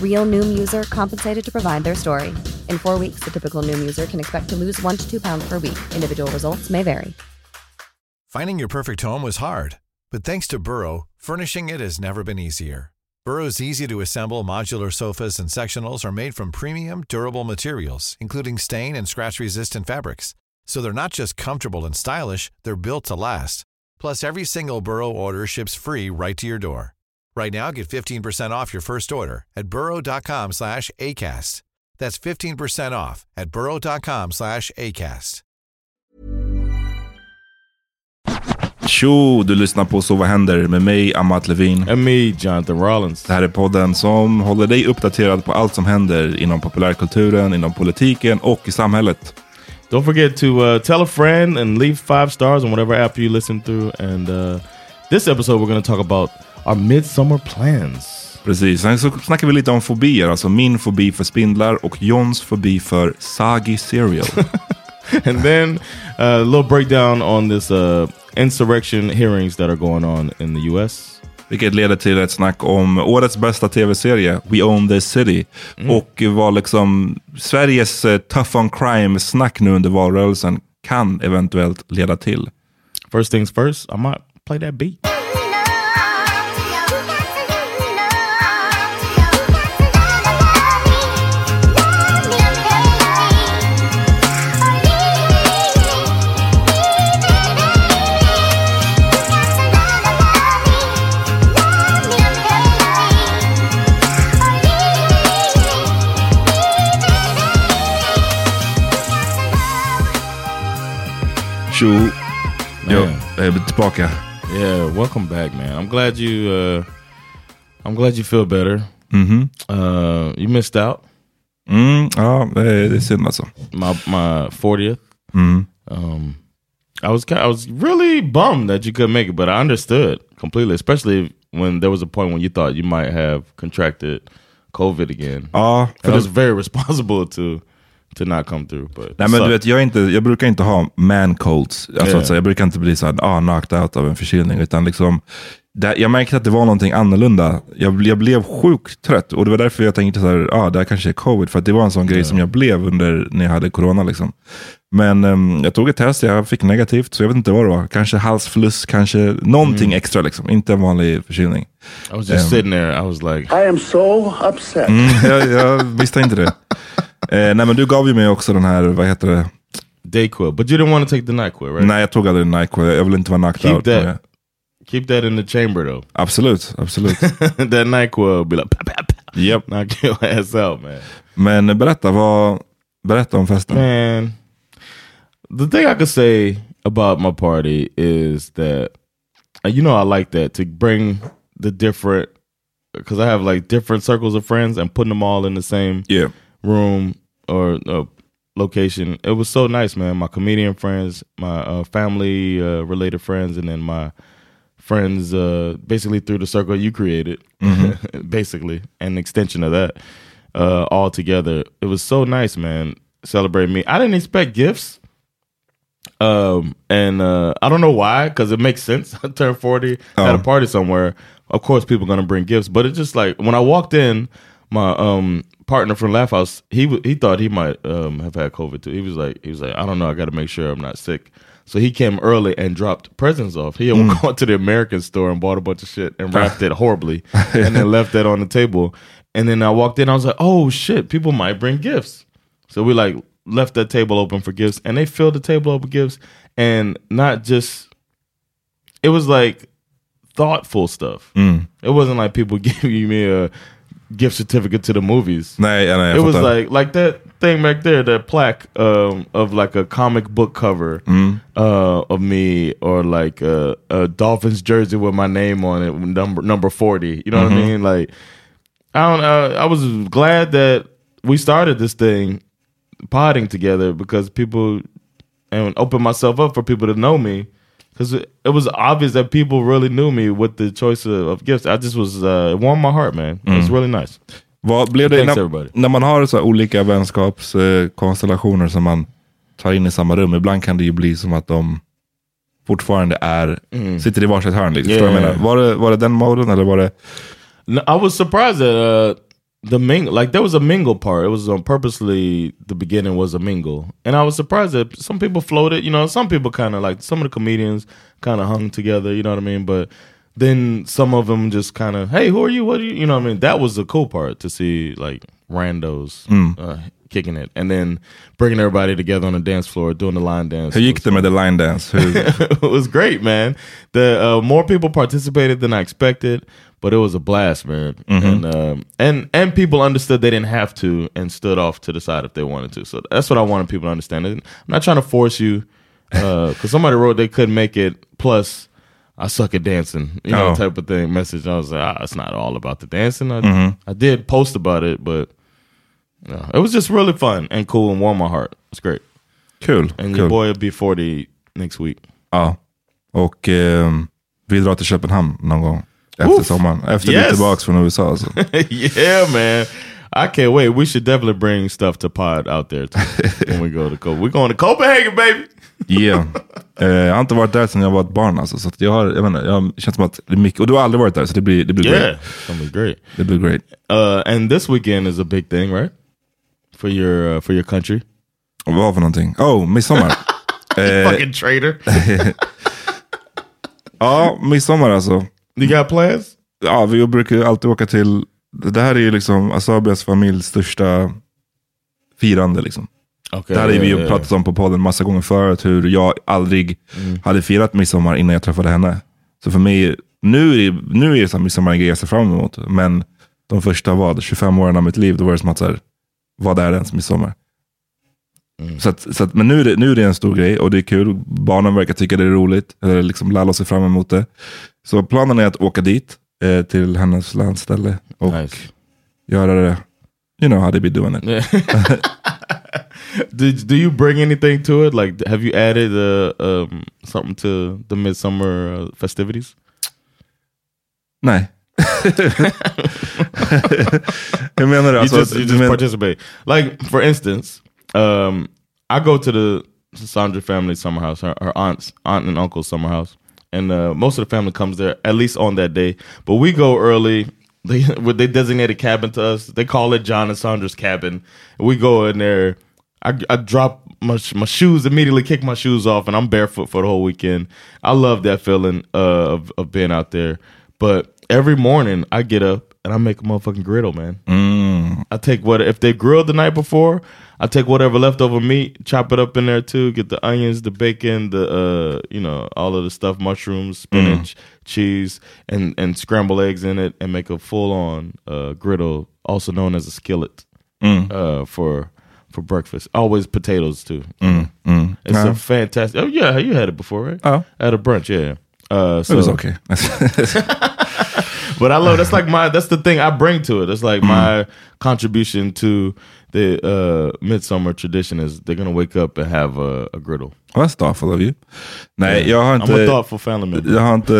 Real Noom user compensated to provide their story. In four weeks, the typical Noom user can expect to lose one to two pounds per week. Individual results may vary. Finding your perfect home was hard, but thanks to Burrow, furnishing it has never been easier. Burrow's easy to assemble modular sofas and sectionals are made from premium, durable materials, including stain and scratch resistant fabrics. So they're not just comfortable and stylish, they're built to last. Plus, every single Burrow order ships free right to your door. Right now, get 15% off your first order at burrow.com slash ACAST. That's 15% off at burrow.com slash ACAST. Tjo, du lyssnar på Så vad händer med mig, Amat Levin. And me, Jonathan Rollins. Det här är podden som håller dig uppdaterad på allt som händer inom populärkulturen, inom politiken och i samhället. Don't forget to uh, tell a friend and leave five stars on whatever app you listen through. And uh, this episode we're going to talk about our midsummer plans. Precis, sen så snackar vi lite om fobier. Alltså min fobi för spindlar och Johns fobi för soggy cereal. and then uh, a little breakdown on this uh, insurrection hearings that are going on in the US. Vilket leder till ett snack om årets bästa tv-serie, We Own This City. Och vad liksom Sveriges eh, tough on crime-snack nu under valrörelsen kan eventuellt leda till. First things first, I might play that beat. Man. jag är tillbaka. Yeah, welcome back, man. I'm glad you. Uh, I'm glad you feel better. Mhm. Uh, you missed out. Mm, ja, det är, synd alltså. My my 40th. Mm. Um, I was I was really bummed that you couldn't make it, but I understood completely, especially when there was a point when you thought you might have contracted COVID again. För And I was very responsible to to not come through. But nej, men du vet, jag, inte, jag brukar inte ha man colds. Alltså, Yeah. alltså, jag brukar inte bli så här, ah, knocked out av en förkylning. Utan liksom, det, jag märkte att det var någonting annorlunda. Jag, jag blev sjukt trött och det var därför jag tänkte så här, ah, det här kanske är covid. För att det var en sån grej som jag blev under när jag hade corona. Liksom. Men ehm, jag tog ett test, jag fick negativt, så jag vet inte vad det var. Kanske halsfluss, kanske någonting extra. Liksom. Inte en vanlig förkylning. I was just Um, sitting there. I was like, I am so upset. Mm, jag, jag visste inte det. Eh, nej men du gav ju mig också den här, vad heter det? Dayquil, but you didn't want to take the Nyquil, right? Nej jag tog aldrig Nyquil, jag vill inte vara knocked Keep out. that. Men- Keep that in the chamber though. Absolut, absolut. that Nyquil will be like, pap, pap. Yep. knock your ass out, man. Men berätta, vad, berätta om festen. Man, the thing I could say about my party is that you know I like that to bring the different because I have like different circles of friends and putting them all in the same Yeah. Room or uh, location. It was so nice, man. My comedian friends, my uh, family uh, related friends, and then my friends uh, basically through the circle you created, basically an extension of that. Uh, all together, it was so nice, man. Celebrate me. I didn't expect gifts. Um, and uh, I don't know why, because it makes sense. I turned 40 at Oh. a party somewhere. Of course, people are gonna bring gifts, but it's just like when I walked in, my um partner from Laugh House, he he thought he might um have had COVID too. He was like, he was like, I don't know, I got to make sure I'm not sick. So he came early and dropped presents off. He had gone to the American store and bought a bunch of shit and wrapped it horribly, and then left that on the table. And then I walked in, I was like, oh shit, people might bring gifts. So we like left that table open for gifts, and they filled the table up with gifts, and not just. It was like thoughtful stuff. It wasn't like people giving me a gift certificate to the movies. Nej, nej, it was like like that thing back there, that plaque um, of like a comic book cover Mm. uh, of me, or like a, a Dolphins jersey with my name on it, number number forty. You know what I Mm-hmm. mean? Like, I don't know. I was glad that we started this thing, potting together, because people and open myself up for people to know me. Because it, it was obvious that people really knew me with the choice of, of gifts. I just was, uh, it warmed my heart, man. Mm. was really nice. Vad blev det Thanks, när, när man har så olika vänskapskonstellationer som man tar in i samma rum? Ibland kan det ju bli som att de fortfarande är, sitter i varsitt hörn. Liksom. Mm. Yeah. menar? Var det, var det den moden eller var det... No, I was surprised that uh, the mingle, like there was a mingle part. It was on purposely the beginning was a mingle, and I was surprised that some people floated. You know, some people kind of like some of the comedians kind of hung together. You know what I mean? But then some of them just kind of, hey, who are you? What are you? You know what I mean? That was the cool part to see like randos uh, kicking it, and then bringing everybody together on the dance floor doing the line dance. Hur gick det med the line dance? It was great, man. The uh, more people participated than I expected, but it was a blast, man. And um, and and people understood they didn't have to and stood off to the side if they wanted to. So that's what I wanted people to understand. I'm not trying to force you, because somebody wrote they couldn't make it. Plus, I suck at dancing, you know, Oh. type of thing. Message. I was like, ah, it's not all about the dancing. I, I did post about it, but. No, it was just really fun and cool and warmed my heart. It's great. kul. And kul. your boy will be 40 next week. Ja. Och ehm, vi drar till Köpenhamn någon gång. Efter Oof. sommaren. Efter vi är Yes. tillbaka från USA. Alltså. yeah, man. I can't wait. We should definitely bring stuff to pod out there too, when we go to Copenhagen. We're going to Copenhagen, baby. Yeah. Eh, jag har inte varit där sedan jag var ett barn. Alltså, så jag har, jag inte, jag känt som att det är mycket, och du har aldrig varit där så det blir, det blir Yeah, great. it's gonna be great. Det blir great. Uh, and this weekend is a big thing, right? For your uh, for your country. Vad för någonting? Oh, midsommar. eh, Fucking traitor. ja, midsommar alltså. You got plans? Ja, vi brukar alltid åka till, det här är ju liksom Asabias familjs största firande liksom. Okay. Det här har vi ju pratat om på podden massa gånger förut, hur jag aldrig hade firat midsommar innan jag träffade henne. Så för mig, nu är det, nu är det så här midsommar en grej jag ser fram emot. Men de första vad, 25 åren av mitt liv, då var det som att så här, vad är ens midsommar? Så att, så att, men nu är, det, nu är det en stor grej och det är kul. Barnen verkar tycka det är roligt, eller liksom Lalla ser fram emot det. Så planen är att åka dit, eh, till hennes landställe och Nice. göra det, you know how they be doing it. Yeah. Did do you bring anything to it? Like, have you added uh, um, something to the midsummer uh, festivities? Nej. Hur menar du? you just, you just men- participate. Like for instance, um, I go to the Sandra family summer house, her, her aunt's aunt and uncle's summer house, and uh, most of the family comes there at least on that day. But we go early. They they designate a cabin to us. They call it John and Sandra's cabin. We go in there. I, I drop my my shoes immediately, kick my shoes off, and I'm barefoot for the whole weekend. I love that feeling uh, of of being out there. But every morning I get up and I make a motherfucking griddle, man. I take what if they grilled the night before. I take whatever leftover meat, chop it up in there too. Get the onions, the bacon, the uh, you know, all of the stuff, mushrooms, spinach, cheese, and and scramble eggs in it, and make a full on uh, griddle, also known as a skillet, uh, for for breakfast. Always potatoes too. It's Yeah. a fantastic. Oh yeah, you had it before, right? Oh. at a brunch, yeah. Uh, so It was okay. but I love that's like my that's the thing I bring to it. It's like my contribution to the uh midsummer tradition is they're gonna wake up and have a, a griddle. That's thoughtful of you. Nej, jag har I'm a thoughtful family member. jag har inte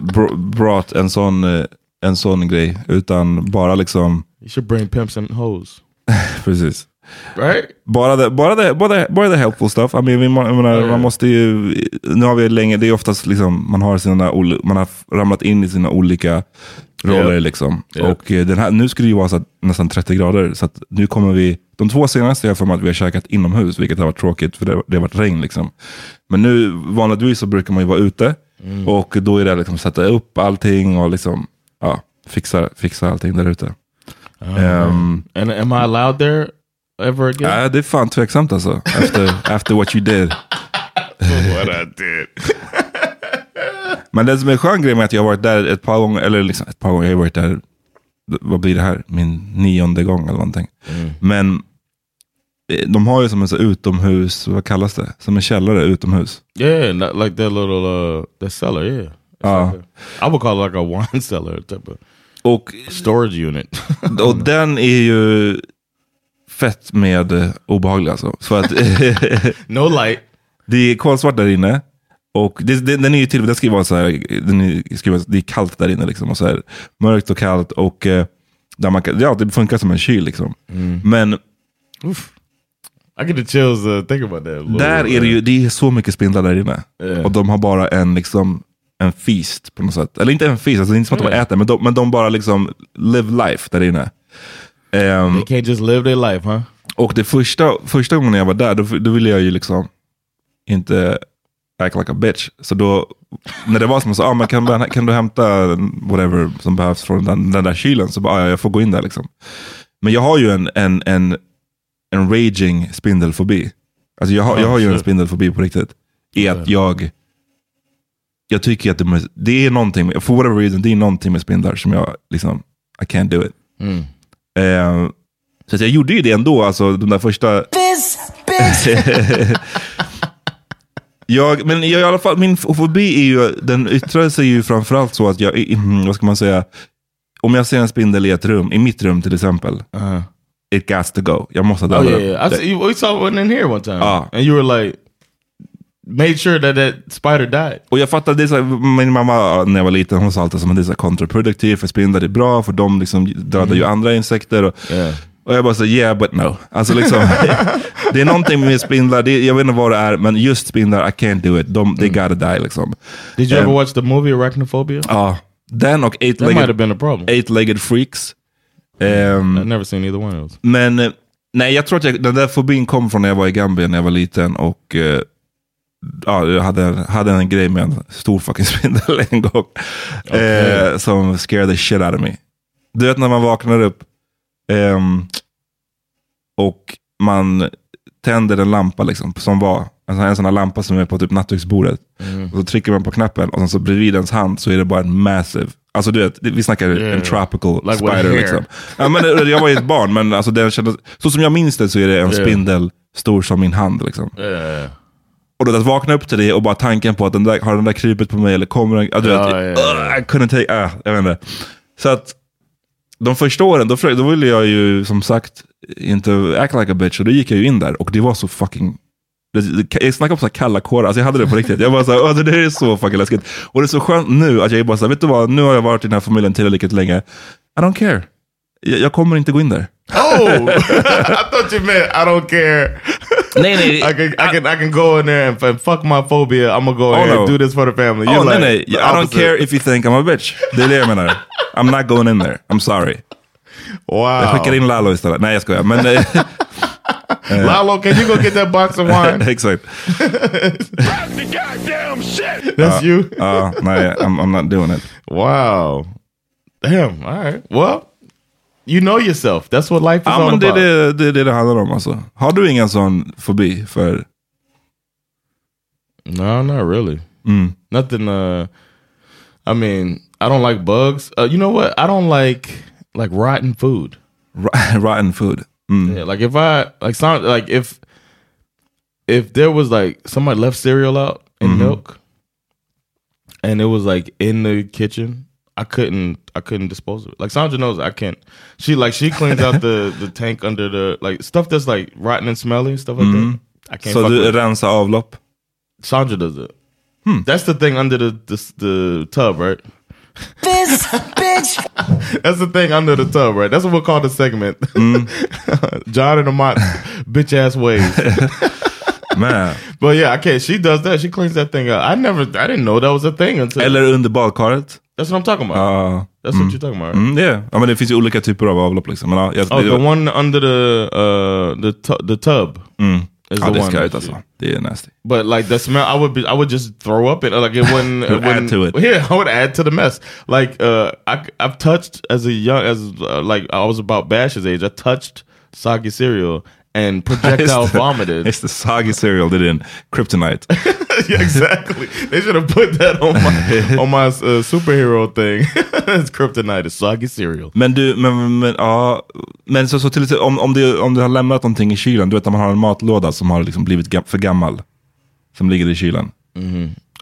br- brought en sån, eh, en sån grej. Utan bara liksom, You should bring pimps and hoes, precis. Right? Bara det, bara det, bara det, bara det helpful stuff. I mean, vi, jag menar, man måste ju, nu har vi länge, det är oftast liksom, man har sina, man har ramlat in i sina olika roller Ja. liksom. Ja. Och eh, den här, nu skulle det ju vara så att, nästan 30 grader, så nu kommer vi, de två senaste har jag för mig att vi har käkat inomhus, vilket har varit tråkigt för det, det har varit regn liksom. Men nu, vanligtvis så brukar man ju vara ute, Mm. och då är det liksom sätta upp allting och liksom, ja, fixa, fixa allting där ute. Uh-huh. Ehm, And am I allowed there ever again? Nej, det är fan tveksamt alltså. After, after what you did. what I did. Men det som är skön grej med att jag har varit där ett par gånger, eller liksom ett par gånger, jag har varit där, vad blir det här, min nionde gång eller någonting. Men eh, de har ju som en så utomhus, vad kallas det? Som en källare utomhus. Yeah, like that little uh that cellar, yeah. Ja. like a- I would call it like a wine cellar type of Och, storage unit. och den är ju fett med eh, obehaglig alltså. För att no light. det är kolsvart där inne. Och det, det, den är ju till det ska ju vara så här, den är, ska vara, det är kallt där inne liksom. Och så här, mörkt och kallt. Och eh, där man kan, ja, det funkar som en kyl liksom. Men I get the chills uh, think about that. Där är det ju det är så mycket spindlar där inne. Ja. Och de har bara en liksom en feast på något sätt. Eller inte en feast, alltså det är inte som att de äter, men de, men de bara liksom live life där inne. Ehm, They can't just live their life, huh? och det första, första gången jag var där, då, då ville jag ju liksom inte act like a bitch. Så då, när det var som så, ah, men kan, kan du hämta whatever som behövs från den, den där kylen? Så bara, ah, ja, jag får gå in där liksom. Men jag har ju en, en, en, en raging spindelfobi. Alltså jag har, jag har ju en spindelfobi på riktigt. I att jag, jag tycker att det, det är någonting, for whatever reason, det är någonting med spindlar som jag liksom, I can't do it. Eh, så att jag gjorde ju det ändå, alltså de där första... jag, men jag, i alla fall, min fobi är ju, den yttrar sig ju framförallt så att jag, vad ska man säga, om jag ser en spindel i ett rum, i mitt rum till exempel, Uh-huh. it got to go. Jag måste Oh döda yeah, den. yeah. I see, we saw one in here one time, Ah. and you were like, made sure that that spider died. Och jag fattar, det är så här, min mamma när jag var liten, hon sa alltid att det är så kontraproduktivt, för spindlar är bra, för de liksom dödar ju andra insekter. Och, Yeah. och jag bara så yeah but no. Alltså liksom, det är någonting med spindlar, det, jag vet inte vad det är, men just spindlar, I can't do it. De, they gotta die liksom. Did you Um, ever watch the movie Arachnophobia? Ja, den och Eight-Legged been a problem. eight Freaks. Ehm, I've never seen either one of those. Men eh, nej, jag tror att jag, den där fobin kom från när jag var i Gambia när jag var liten. Och eh, ja, jag hade, hade en grej med en stor fucking spindel en gång. Eh, som scared the shit out of me. Du vet när man vaknar upp ehm, och man tänder en lampa liksom, som var en sån, här- en sån här lampa som är på typ nattduksbordet. Och så trycker man på knappen och sen så bredvid ens hand så är det bara en massive, alltså du vet, vi snackar en Yeah. tropical Like spider liksom. Ja, men eh, jag var ju ett barn, men alltså den kändes, så som jag minns det så är det en Yeah. spindel stor som min hand. Liksom. Yeah. Och då att vakna upp till det och bara tanken på att den där, har den där krypit på mig eller kommer den, ja, du Ja, vet, ja, ja. "Ugh, I couldn't take, ah, jag vet inte. Så att de första åren, då, då ville jag ju som sagt inte act like a bitch och då gick jag ju in där och det var så fucking jag snackar om så kalla kårar, alltså jag hade det på riktigt. Jag var så här, "Åh, det där är så fucking läskigt. Och det är så skönt nu att jag är bara så här, vet du vad, nu har jag varit i den här familjen tillräckligt länge. I don't care. Jag, jag kommer inte gå in där. Oh, I thought you meant I don't care. Nej, nej. I can I can I can go in there and, and fuck my phobia. I'm gonna go Oh, ahead no. and do this for the family. Oh, You're nej, like nej. the I don't care if you think I'm a bitch. Det är det jag menar. I'm not going in there. I'm sorry. Wow. Jag skickar in Lalo istället. Nej, jag skojar. Men, eh, Lalo, can you go get that box of wine? exakt. That's you. Ja, nej, I'm, I'm not doing it. Wow. Damn. All right. Well, you know yourself. That's what life is Ja, all men det är about. det, det, är det det handlar om. Alltså. Har du ingen sån fobi för... No, not really. Mm. Nothing. Uh, I mean, I don't like bugs. Uh, you know what? I don't like like rotten food. Rotten food. Mm. Yeah, like if I like some like if if there was like somebody left cereal out in Mm-hmm. milk, and it was like in the kitchen, I couldn't I couldn't dispose of it. Like Sandra knows I can't. She like she cleans out the the tank under the like stuff that's like rotten and smelly stuff like that. I can't. Så fuck du with it. rensar avlopp? Sandra does it. Hmm. That's the thing under the the, the tub, right? This bitch. That's the thing under the tub, right? That's what we'll call the segment. Mm. John and Amat bitch ass ways. Man. But yeah, I can't. She does that. She cleans that thing up. I never. I didn't know that was a thing until. Eller under badkaret? That's what I'm talking about. Ja. That's what you're talking about. Right? Mm, är. Ja, men det finns ju olika typer av avlopp. Liksom. Men, ja, jag, Oh, the one under the uh the tu- the tub mm. is ja, the det skarrigt alltså. Det är nasty. But like the smell, I would be, I would just throw up it. Like it wouldn't, it Would add wouldn't- to it. Yeah, I would add to the mess. Like uh, I, I've touched as a young as uh, like I was about Bash's age. I touched soggy cereal, and projectile Just the- vomited. It's the soggy cereal did in kryptonite. yeah, exactly. They should have put that on my on my uh, superhero thing. it's kryptonite. It's soggy cereal. Men du, men, men, ja, men så, så till om, om, du, om du har lämnat någonting i kylen, du vet när man har en matlåda som har liksom blivit ga- för gammal. Som ligger i kylen. I,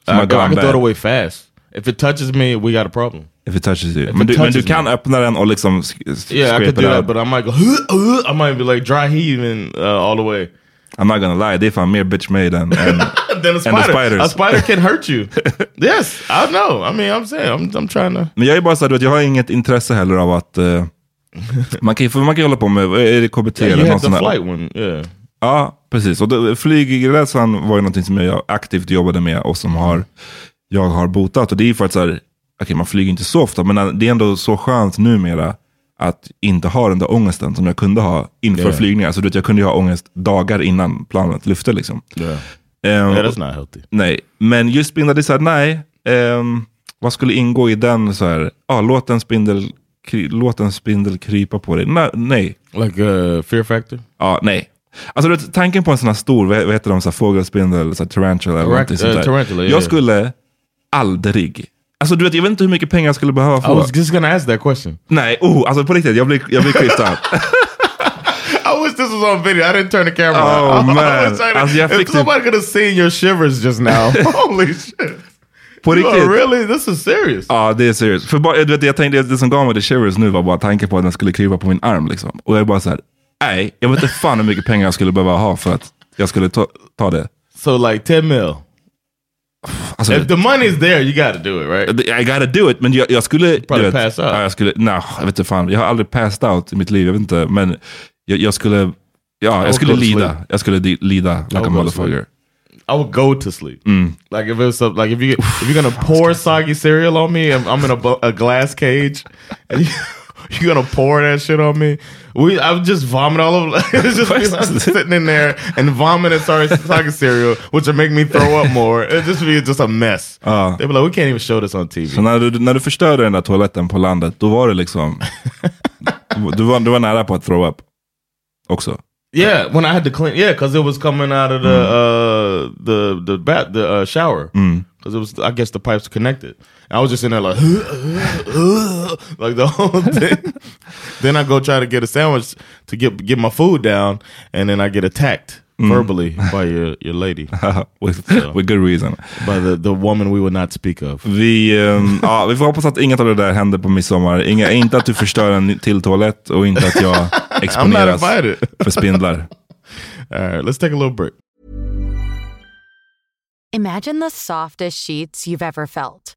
Som har go, I gone can throw it bad. away fast. If it touches me, we got a problem. If it touches you. If Men du, men du touches kan me. öppna den och liksom sk- Yeah, I could do that, out. but I might go. I might be like dry heaving uh, all the way. I'm not gonna lie, det är fan mer bitch made än... then a And the spider, spiders. a spider can hurt you. yes, I know. I mean, I'm saying, I'm, I'm trying to. men jag är bara såhär, jag har inget intresse heller av att... eh, man, kan, ju- för man kan ju hålla på med, är det KBT Yeah, eller något sånt flight one. Yeah. Ja, precis. Och då- flygrädslan var ju någonting som jag aktivt jobbade med och som har, jag har botat. Och det är för att så här, okej man flyger inte så ofta, men det är ändå så skönt numera att inte ha den där ångesten som jag kunde ha inför Yeah. flygningar. Så du vet, jag kunde ju ha ångest dagar innan planet lyfte. Liksom. Yeah. Ehm, Yeah, that's not healthy. Nej, men just spindlar, det är nej. ehm, vad skulle ingå i den så här, ah, låt, en spindel, kry, låt en spindel krypa på dig. Nej, nej. Like uh, fear factor? Ja, nej. Alltså vet, tanken på en sån här stor, vad heter de, så här, fågelspindel, så här, tarantula eller någonting sånt eh, där. tarantula, yeah. Jag skulle aldrig, alltså du vet, jag vet inte hur mycket pengar jag skulle behöva I få. was just gonna ask that question. Nej, oh, alltså på riktigt, jag blir, jag blir creeped out. I wish this was on video. I didn't turn the camera Oh, on. I man. to- Alltså, jag if fick somebody could have seen your shivers just now. Holy shit. På You are riktigt. really? This is serious. Ja, det är seriöst. För bara, du vet, jag tänkte, det som gav mig the shivers nu var bara tanken på att den skulle krypa på min arm. Liksom. Och jag är bara så här, nej, jag vet inte fan hur mycket pengar jag skulle behöva ha för att jag skulle ta, ta det. So like 10 mil. Alltså, If the money's there, you got to do it, right? I gotta do it, men jag, jag skulle... Probably vet, pass out. Ja, jag skulle, nej, jag vet inte fan. Jag har aldrig passed out i mitt liv, jag vet inte. Men jag, jag skulle, ja, jag skulle lida. Jag skulle lida like a motherfucker. I would go to sleep. Mm. Like if it's like if you if you're gonna pour soggy cereal on me, and I'm in a, a glass cage, you, gonna pour that shit on me. We I would just vomit all over. It's just like sitting in there and vomiting sorry soggy cereal, which would make me throw up more. It'd just be just a mess. Ja. They'd be like, we can't even show this on TV. Så när du, när du förstörde den där toaletten på landet, då var det liksom... du, var, du var nära på att throw up. Också. Yeah, when I had to clean. Yeah, because it was coming out of the uh the the bat the uh, shower. Because it was, I guess the pipes connected. I was just in there like, like the whole thing. then I go try to get a sandwich to get get my food down, and then I get attacked mm. verbally by your your lady, with, uh, with good reason. by the the woman we would not speak of. Vi, ehm, ja, vi får hoppas att inget av det där händer på midsommar. Inga, inte att du förstör en till toalett och inte att jag exponeras för spindlar. All right, let's take a little break. Imagine the softest sheets you've ever felt.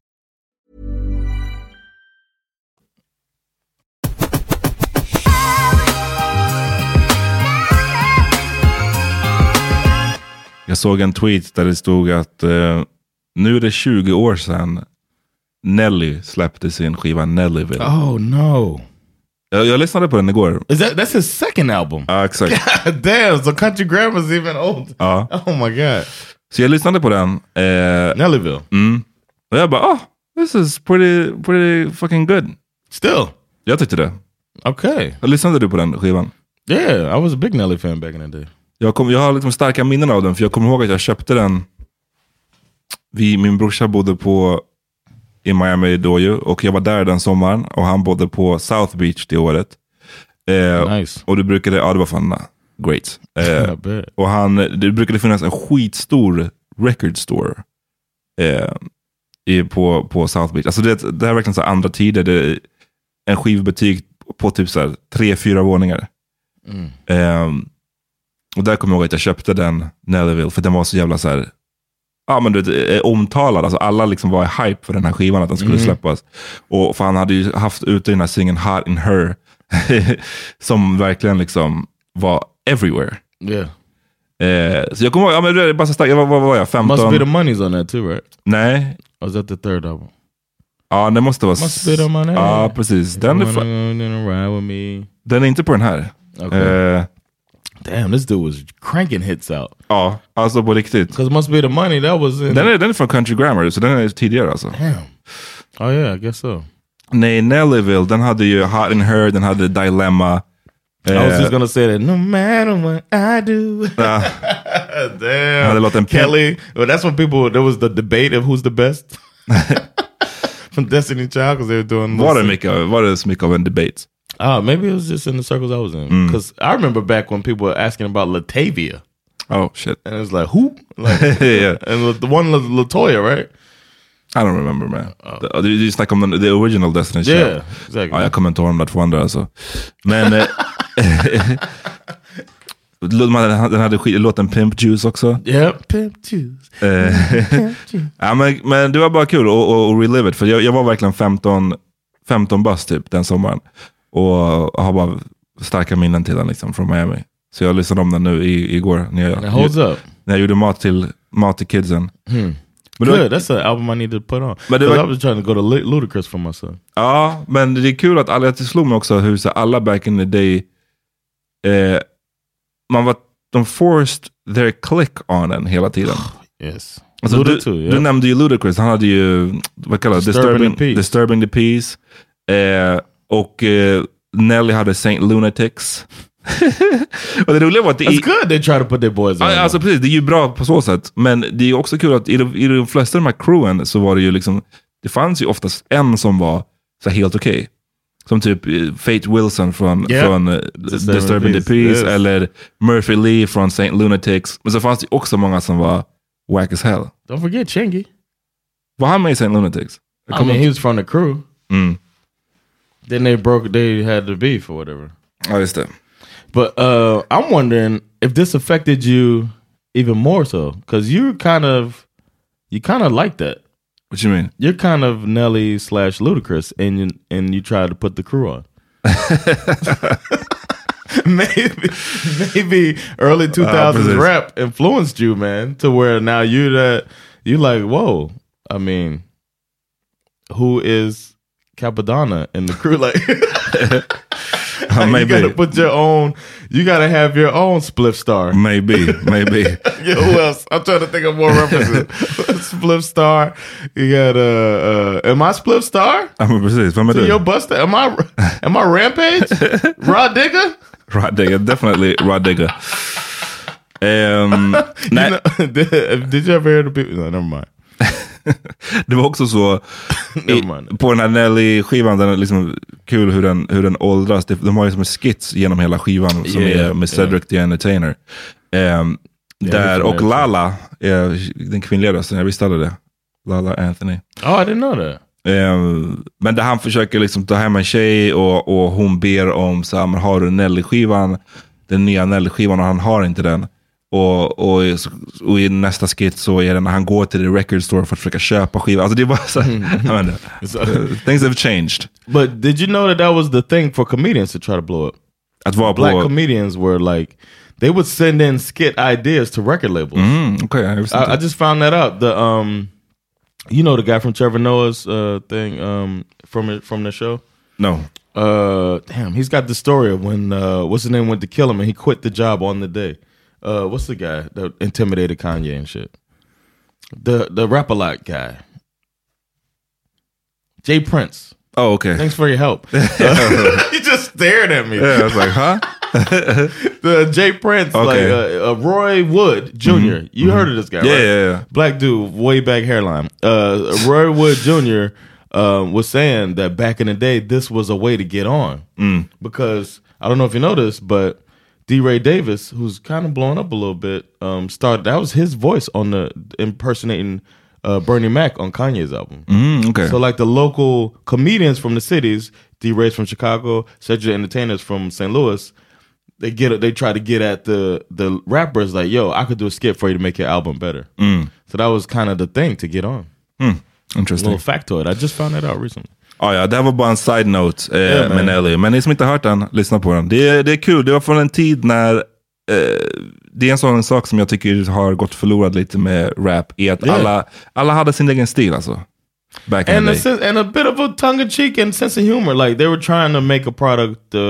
Jag såg en tweet där det stod att eh, nu är det 20 år sedan Nelly släppte sin skiva Nellyville. Oh no! Jag, jag lyssnade på den igår. Is that that's his second album? Ja, exakt. God damn! So Country Grammar's even old. Ja. Oh my god! Så jag lyssnade på den. Eh, Nellyville. mm, och jag bara, oh, this is pretty, pretty fucking good. Still. Jag tyckte det. Okay. Lyssnade du på den skivan? Yeah, I was a big Nelly fan back in the day. Jag, kom, jag har liksom starka minnen av den, för jag kommer ihåg att jag köpte den. Vi, min brorsa bodde på i Miami då ju, och jag var där den sommaren. Och han bodde på South Beach det året. Eh, Nice. Och det brukade, ja det var fan great. Eh, och han, det brukade finnas en skitstor record store eh, i, på, på South Beach. Alltså det, det här är verkligen så andra tider. Det är en skivbutik på typ så här tre, fyra våningar. Ehm, och där kommer jag ihåg att jag köpte den Nellyville, för den var så jävla så här, ja men du vet, eh, omtalad. Alltså alla liksom var i hype för den här skivan, att den skulle släppas. Och för han hade ju haft ute den här singeln Hot in Her, som verkligen liksom var everywhere. Yeah. Eh, så jag kommer ihåg, ja, men det är bara så starkt, jag var, vad var jag, 15? Must be the money's on that too, right? Nej, Or was that the third album? ja det måste vara... Must be the money. Ja, precis. Den är, den är inte på den här. Okay. Eh, Damn, this dude was cranking hits out. ja, alltså på riktigt. Because Must be the money, that was in... Den är, den är från Country Grammar, så den är tidigare alltså. Damn. Oh yeah, I guess so. Nej, Nellyville, den hade ju Hot in Her, den hade Dilemma. I was just gonna say that no matter what I do. ja, Damn. hade låten Kelly. Well, that's when people, there was the debate of who's the best. From Destiny Child, because they were doing... var, det mycket, var det så mycket av en debate? Ah, maybe it was just in the circles I was in. Because I remember back when people were asking about Latavia. Oh shit. And it was like, who? Like, yeah, and the one Latoya, right? I don't remember man. Oh. Du, du snackade om den, the original Destiny Child. Yeah, exactly. Ja, jag kommer inte ihåg de där två andra alltså. Men... eh, den hade- låten Pimp Juice också. Yeah, pimp juice. Eh, ja, men, men det var bara kul att relive it. För jag, jag var verkligen 15, 15 bast typ den sommaren. Och har bara starka minnen till den liksom, från Miami. Så jag lyssnade om den nu i, igår när jag, up. när jag gjorde mat till, mat till kidsen. Men det Good, var, that's an album I need to put on. 'Cause was- I was trying to go to Lu- Ludacris for my son. ja, men det är kul att alla, det slog mig också hur så alla back in the day, eh, man var, de forced their click on den hela tiden. Yes. Alltså, Luda du, too, du yeah. nämnde ju Ludacris, han hade ju, vad kallar det? Disturbing Disturbing, the Peace. Disturbing the Peace. Eh, och eh, Nelly hade Saint Lunatics. och det roliga var att det It's good they try to put their boys on. Alltså precis, det är ju bra på så sätt. Men det är också kul att i de, i de flesta av de här crewen så var det ju liksom, det fanns ju oftast en som var så helt okej. Som typ eh, Fate Wilson från, Yeah. från eh, Disturbing Disturbing the Peace, yes. eller Murphy Lee från Saint Lunatics. Men så fanns det också många som var wack as hell. Don't forget Chingy. Var han med i Saint Lunatics? I mean, he was from the crew. Mm. Then they broke, they had the beef or whatever. Just det. But uh, I'm wondering if this affected you even more so, because you're kind of, you kind of like that. What you mean? You're kind of Nelly slash Ludacris, and you and you try to put the crew on. maybe, maybe early 2000s precis. rap influenced you, man, to where now you that you like, whoa. I mean, who is Capadonna in the crew? Like, Ja, you maybe. gotta put your own. You gotta have your own spliff star. Maybe, maybe. Yeah, who else? I'm trying to think of more references. Spliff Star. You got uh, uh am I Spliff Star? Ja, men precis. Vem är To du? your buster? Am I am I Rampage? Rod Digger? Rod Digger, definitely Rod Digger. Nej, You know, did, did you ever hear the people? No, never mind. det var också så i, på den här Nelly-skivan, den är liksom kul hur den, hur den åldras. Det- De har ju som en skits genom hela skivan som Yeah, är med Cedric the Entertainer. Det där, är och Lala, är den kvinnliga rösten, jag visste aldrig det. Lala Anthony. Oh, I didn't know that. Ehm, men där han försöker liksom ta hem en tjej och, och hon ber om, så här, har du Nelly-skivan? Den nya Nelly-skivan och han har inte den. Och, och, i- och i nästa skit så är det när han går till the record store för att försöka köpa skivan. Alltså det är bara så vet inte. Eh, things have changed. But did you know that that was the thing for comedians to try to blow up? Att vara Black på... comedians were like they would send in skit ideas to record labels. Mm, visste I, I inte. just found that out. The um, you know the guy from Trevor Noah's uh thing um from from the show. No. Uh, damn, he's got the story of when uh what's his name went to kill him and he quit the job on the day. Uh, what's the guy that intimidated Kanye and shit? the the rap a lot guy, Jay Prince. Oh, okay. Thanks for your help. he just stared at me. Yeah, I was like, huh? the Jay Prince, Okay. like uh, uh, Roy Wood junior You heard of this guy, Mm-hmm. Yeah, right? yeah, yeah. Black dude, way back hairline. Uh, Roy Wood Jr. Um, was saying that back in the day, this was a way to get on Mm. because I don't know if you know but D. Ray Davis, who's kind of blown up a little bit, um, started. That was his voice on the impersonating uh, Bernie Mac on Kanye's album. Mm, okay. So like the local comedians from the cities, D. Ray's from Chicago, Cedric the Entertainers from St. Louis, they get they try to get at the the rappers like, yo, I could do a skit for you to make your album better. So that was kind of the thing to get on. Interesting. A little factoid. I just found that out recently. Ah, ja, det här var bara en side-note eh, Yeah, med Nelly. Men ni som inte har hört den, lyssna på den. Det är, det är kul. Det var från en tid när eh, det är en sån sak som jag tycker har gått förlorad lite med rap. Är att Yeah. alla, alla hade sin egen stil alltså. Back in And the a, and a bit of a tongue in cheek and sense of humor. Like they were trying to make a product, uh,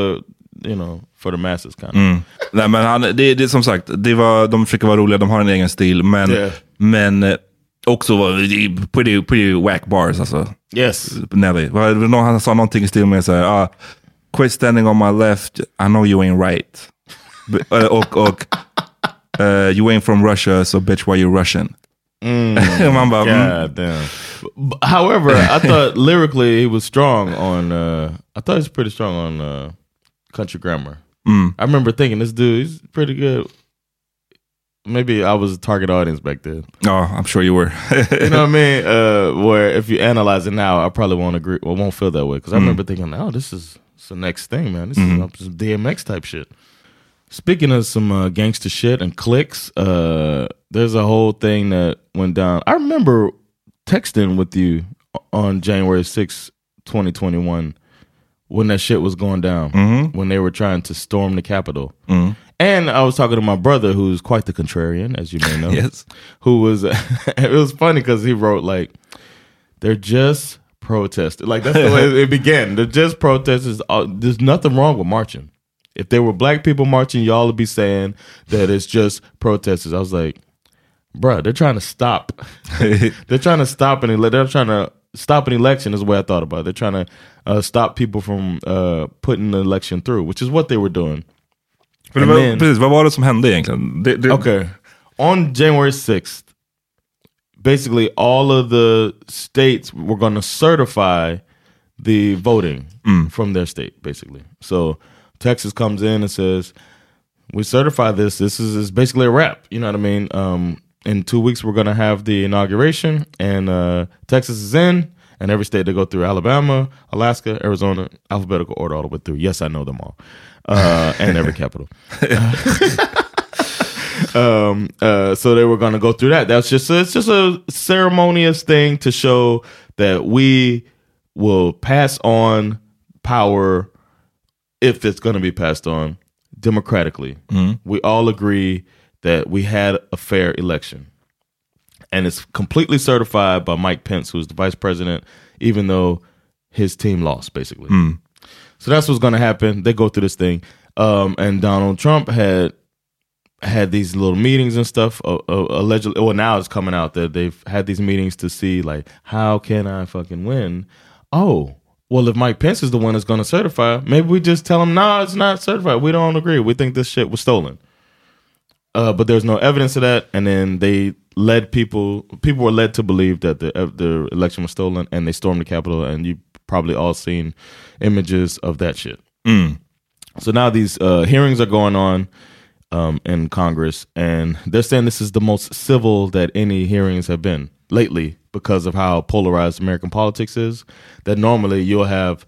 you know, for the masses kind of. Mm. Nej, men han, det, det, som sagt, det var, de försöker vara roliga, de har en egen stil. Men, Yeah. men eh, också var det är pretty, pretty whack bars alltså. Yes. Nelly. Var det någon- Han sa någonting i stil med så här, ah, quit standing on my left, I know you ain't right. B- eh, och och eh, you ain't from Russia, so bitch why you Russian? Man bara, mm. God damn. However, I thought lyrically he was strong on. Uh, I thought he was pretty strong on uh, country grammar. I remember thinking this dude, he's pretty good. Maybe I was a target audience back then. Ja, I'm sure you were. You know what I mean? Uh, where if you analyze it now, I probably won't agree. Well, won't feel that way because I remember thinking, "Oh, this is it's the next thing, man. This is some DMX type shit." Speaking of some uh, gangster shit and clicks, uh, there's a whole thing that went down. I remember texting with you on January sixth, 2021, when that shit was going down, when they were trying to storm the Capitol. And I was talking to my brother, who's quite the contrarian, as you may know yes. who was it was funny because he wrote like they're just protesting like that's the way it began. They're just protesters there's nothing wrong with marching. If there were black people marching y'all would be saying that it's just protesters. I was like bruh they're trying to stop. They're trying to stop an ele- they're trying to stop an election is the way i thought about it. They're trying to uh, stop people from uh, putting the election through which is what they were doing Men vad, then- precis, vad var det som hände egentligen? Det, det, Okay. On January 6th, basically all of the states were going to certify the voting from their state, basically. So Texas comes in and says, we certify this. This is, is basically a wrap. You know what I mean? Um, in two weeks, we're going to have the inauguration, and uh, Texas is in, and every state they go through Alabama, Alaska, Arizona, alphabetical order all the way through. Yes, I know them all. Uh, and every capital. um uh so they were going to go through that. That's just it's just a ceremonious thing to show that we will pass on power if it's going to be passed on democratically. We all agree that we had a fair election. And it's completely certified by Mike Pence who's the vice president even though his team lost basically so that's what's going to happen they go through this thing um and Donald Trump had had these little meetings and stuff. Uh, uh, allegedly, well, now it's coming out that they've had these meetings to see like how can I fucking win. Oh, well, if Mike Pence is the one that's going to certify, maybe we just tell him, nah, it's not certified. We don't agree. We think this shit was stolen. Uh, but there's no evidence of that, and then they led people. People were led to believe that the uh, the election was stolen, and they stormed the Capitol. And you probably all seen images of that shit. So now these uh, hearings are going on um, in Congress, and they're saying this is the most civil that any hearings have been lately because of how polarized American politics is. That normally you'll have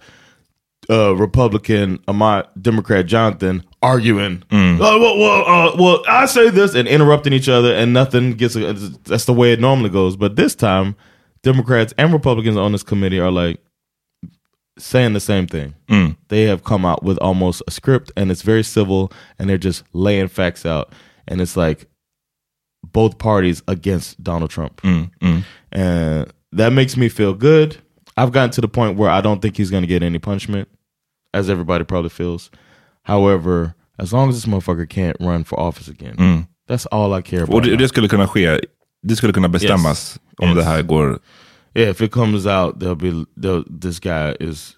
uh, Republican Amat, Democrat Jonathan arguing. Oh, well, well, uh, well, I say this and interrupting each other, and nothing gets. That's the way it normally goes. But this time, Democrats and Republicans on this committee are like saying the same thing. Mm. They have come out with almost a script, and it's very civil, and they're just laying facts out, and it's like both parties against Donald Trump, mm, mm. and that makes me feel good. I've gotten to the point where I don't think he's going to get any punishment, as everybody probably feels. However, as long as this motherfucker can't run for office again, that's all I care about. och det, det skulle kunna ske det skulle kunna bestämmas om Yes. det här går... Yeah, if it comes out, they'll be they'll, this guy is.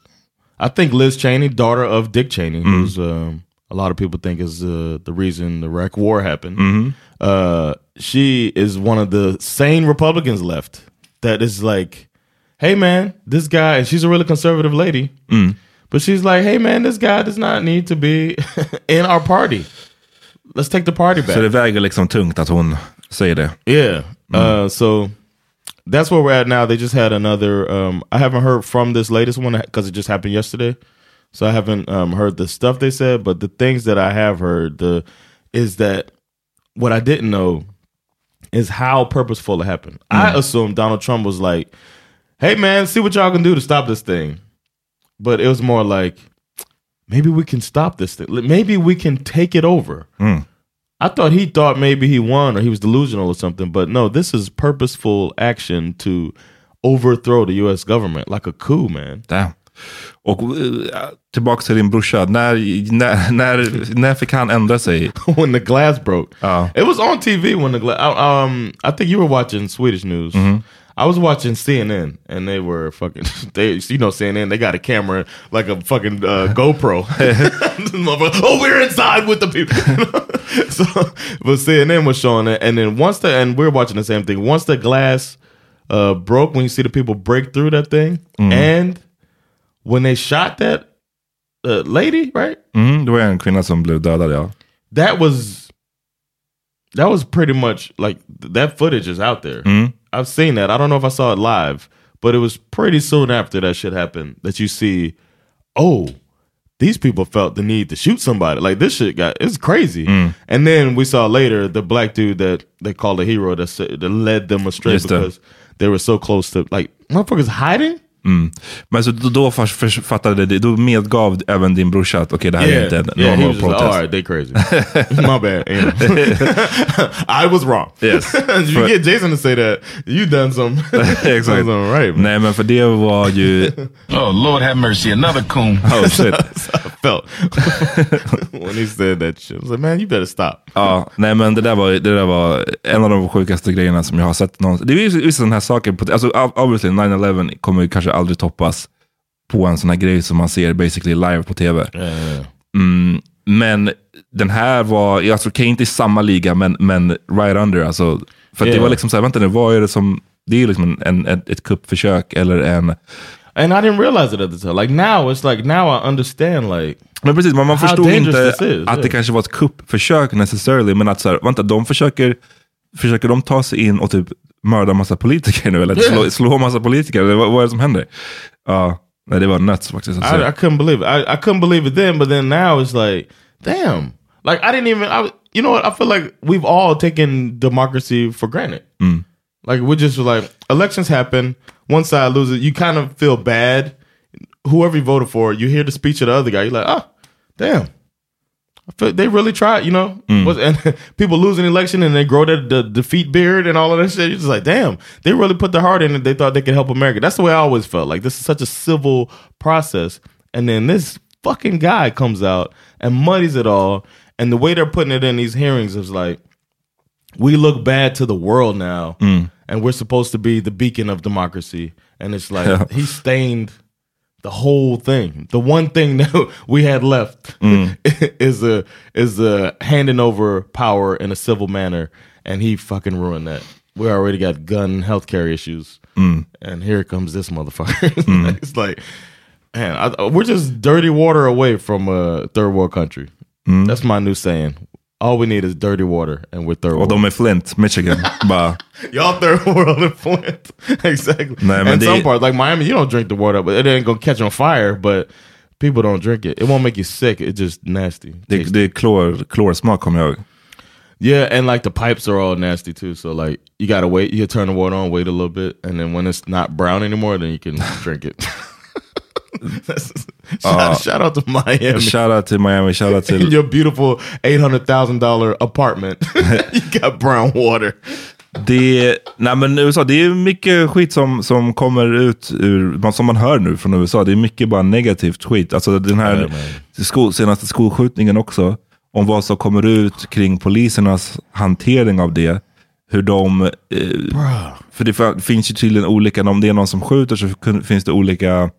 I think Liz Cheney, daughter of Dick Cheney, who's um, a lot of people think is uh, the reason the Iraq War happened. Uh, she is one of the sane Republicans left that is like, hey man, this guy, and she's a really conservative lady, but she's like, hey man, this guy does not need to be in our party. Let's take the party back. Så det väger liksom tungt att hon säger det. Yeah. Uh, so that's where we're at now. They just had another. Um, I haven't heard from this latest one because it just happened yesterday. So I haven't um, heard the stuff they said, but the things that I have heard the is that what I didn't know is how purposeful it happened. I assumed Donald Trump was like, "Hey man, see what y'all can do to stop this thing," but it was more like, "Maybe we can stop this thing. Maybe we can take it over." I thought he thought maybe he won or he was delusional or something, but no, this is purposeful action to overthrow the U.S. government like a coup, man. Damn. Och eh, tillbaka till din brorsa. När, när, när, när fick han ändra sig? when the glass broke, Oh. it was on TV when the glass. Um, I think you were watching Swedish news. I was watching CNN, and they were fucking. They, you know, CNN. They got a camera like a fucking uh, GoPro. Oh, we're inside with the people. so, but CNN was showing it, and then once the and we're watching the same thing. Once the glass uh, broke, when you see the people break through that thing, and when they shot that uh, lady, right? Mm, det var en kvinna som blev dödad ja. that was that was pretty much like that footage is out there. I've seen that. I don't know if I saw it live, but it was pretty soon after that shit happened that you see, oh, these people felt the need to shoot somebody. Like this shit got it's crazy. Mm. And then we saw later the black dude that they called a hero that that led them astray Just because they were so close to like motherfuckers hiding. Men så då, då för, för, fattade det, då medgav även din brorsa att okej det här är inte en yeah. Normal like, protest. all right, they crazy. My bad. you know. I was wrong. Yes. you get Jason to say that, you done some Exakt. something right. Man. Nej men för det var ju... Oh, Lord have mercy. Another coon. Oh shit. I felt when he said that shit. I was like, man, you better stop. Ja, nej men det där, var, det där var en av de sjukaste grejerna som jag har sett någonsin. Det är ju vissa sådana här saker, på, alltså ob- obviously 9-11 kommer ju kanske aldrig toppas på en sån här grej som man ser basically live på tv. Mm, men den här var, jag tror kanske inte i samma liga, men, men right under. Alltså, för att det Yeah. var liksom såhär, vänta nu, vad är det som, det är liksom en, en, ett kuppförsök eller en... And I didn't realize it at the time. Like now, it's like now I understand. Like Men precis, man How förstod inte is, att det yeah. kanske var ett kuppförsök necessarily, men att så här, vänta, de försöker, försöker de ta sig in och typ mörda massa politiker nu? Eller slå, slå massa politiker? Vad, vad är det som händer? Ja, nej, det var nuts faktiskt. I, I couldn't believe it. I, I couldn't believe it then, but then now it's like, damn. Like I didn't even. I, you know what? I feel like we've all taken democracy for granted. Like we just were like elections happen, one side loses, you kind of feel bad. Whoever you voted for, you hear the speech of the other guy, you're like, oh, damn. They really tried, you know. Mm. Was, and people lose an election and they grow the, the defeat beard and all of that shit. Just like, damn, they really put their heart in it. They thought they could help America. That's the way I always felt. Like this is such a civil process, and then this fucking guy comes out and muddies it all. And the way they're putting it in these hearings is like, we look bad to the world now, mm. and we're supposed to be the beacon of democracy. And it's like he stained the whole thing. The one thing that we had left is a is a handing over power in a civil manner, and he fucking ruined that. We already got gun healthcare issues, and here comes this motherfucker. it's like, man, I, we're just dirty water away from a third world country. That's my new saying. All we need is dirty water, and we're third Och world. de är Flint, Michigan. Bara, Y'all third world in Flint. exactly. Man, and they- some parts, like Miami, you don't drink the water, but it ain't gonna catch on fire. But people don't drink it. It won't make you sick. It's just nasty. det, det är klor, klorsmak kommer jag ihåg. yeah, and like the pipes are all nasty too. So like you gotta wait. You turn the water on, wait a little bit, and then when it's not brown anymore, then you can drink it. shout, shout out to Miami. Shoutout till Miami, shoutout In till... your beautiful eight hundred thousand dollar apartment, you got brown water. Det, nej men USA, det är mycket skit som, som kommer ut ur, som man hör nu från USA. Det är mycket bara negativt skit. Alltså den här skol, senaste skolskjutningen också, om vad som kommer ut kring polisernas hantering av det. hur de... Eh, för det finns ju tydligen olika, om det är någon som skjuter så finns det olika,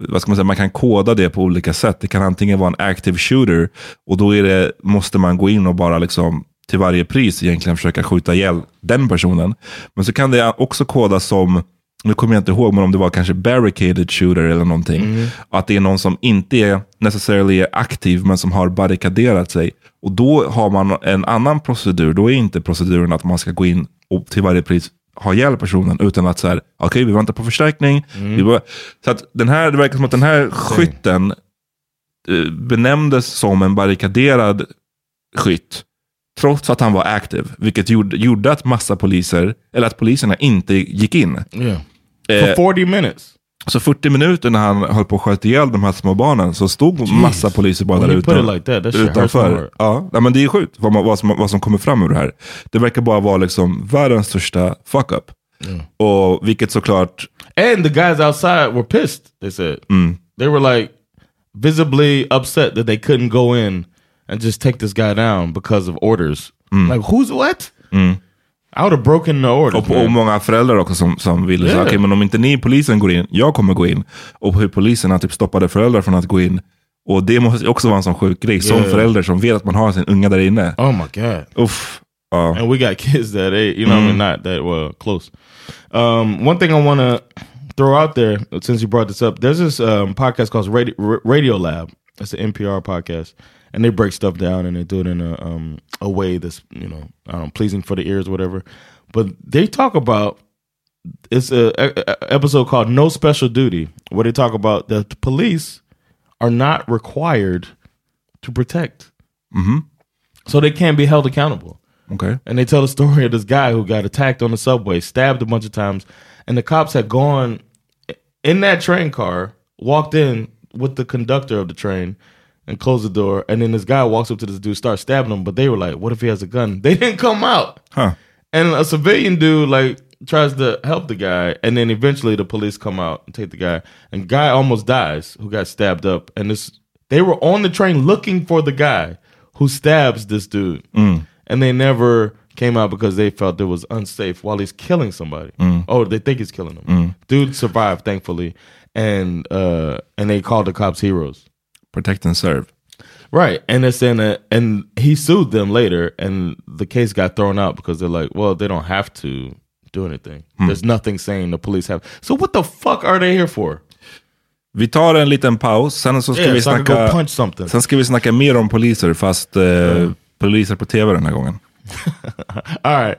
vad ska man säga, man kan koda det på olika sätt. Det kan antingen vara en active shooter och då det, måste man gå in och bara liksom till varje pris egentligen försöka skjuta ihjäl den personen. Men så kan det också kodas som, nu kommer jag inte ihåg, men om det var kanske barricaded shooter eller någonting. Att det är någon som inte är necessarily är aktiv, men som har barrikaderat sig. Och då har man en annan procedur. Då är inte proceduren att man ska gå in och till varje pris ha ihjäl personen, utan att så här, okej, vi väntar på förstärkning. Bara, så att den här, det verkar som att den här skytten eh, benämndes som en barrikaderad skytt. Trots att han var aktiv. Vilket gjorde, gjorde att massa poliser, eller att poliserna inte gick in. Yeah. Eh, For 40 minutes. Så 40 minuter när han höll på att skjuta ihjäl de här små barnen så stod massa poliser bara där utan, like that, utanför. Ja, men det är sjukt vad, man, vad, som, vad som kommer fram ur det här. Det verkar bara vara liksom världens största fuck-up. Och vilket såklart, And the guys outside were pissed, they said. Mm. They were like visibly upset that they couldn't go in and just take this guy down because of orders. Like, who's what? I would have broken the orders. och, och många föräldrar också som, som ville säga, Yeah. okej men om inte ni polisen går in, jag kommer gå in. Och hur poliserna typ stoppade föräldrar från att gå in. Och det måste också vara en sån sjuk grej, som Yeah. förälder som vet att man har sin unga där inne. Oh my God. Uff. Ja. and we got kids that age, you know, what I mean, not that well close. Um, one thing I want to throw out there, since you brought this up, there's this um, podcast called Radio, Radio Lab. It's an NPR podcast, and they break stuff down and they do it in a um, a way that's you know I don't know, pleasing for the ears, or whatever. But they talk about it's a, a- episode called No Special Duty, where they talk about that the police are not required to protect, so they can't be held accountable. Okay, and they tell the story of this guy who got attacked on the subway, stabbed a bunch of times, and the cops had gone in that train car, walked in with the conductor of the train, and closed the door. And then this guy walks up to this dude, starts stabbing him, but they were like, "What if he has a gun?" They didn't come out, Huh. and a civilian dude like tries to help the guy, and then eventually the police come out and take the guy, and guy almost dies who got stabbed up, and this they were on the train looking for the guy who stabs this dude, mm. and they never came out because they felt it was unsafe while he's killing somebody. Mm. Oh, they think he's killing them. Mm. Dude survived, thankfully, and uh, and they called the cops heroes. Protect and serve. Right, and it's in a, and he sued them later, and the case got thrown out because they're like, well, they don't have to do anything. There's nothing saying the police have. So what the fuck are they here for? Vi tar en liten paus, sen så ska, Yeah, vi, so snacka, punch something. sen ska vi snacka mer om poliser, fast eh, poliser på tv den här gången. All right.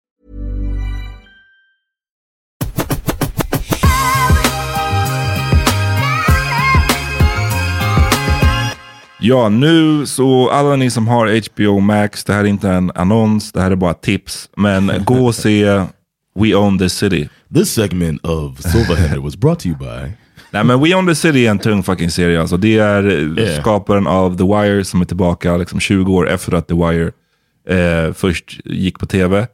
Ja, nu så alla ni som har HBO Max, det här är inte en annons, det här är bara tips. Men gå och se We Own This City. This segment of Silverhander was brought to you by. Nej men We Own This City är en tung fucking serie alltså. Det är eh, Yeah. skaparen av The Wire som är tillbaka liksom 20 år efter att The Wire eh, först gick på tv.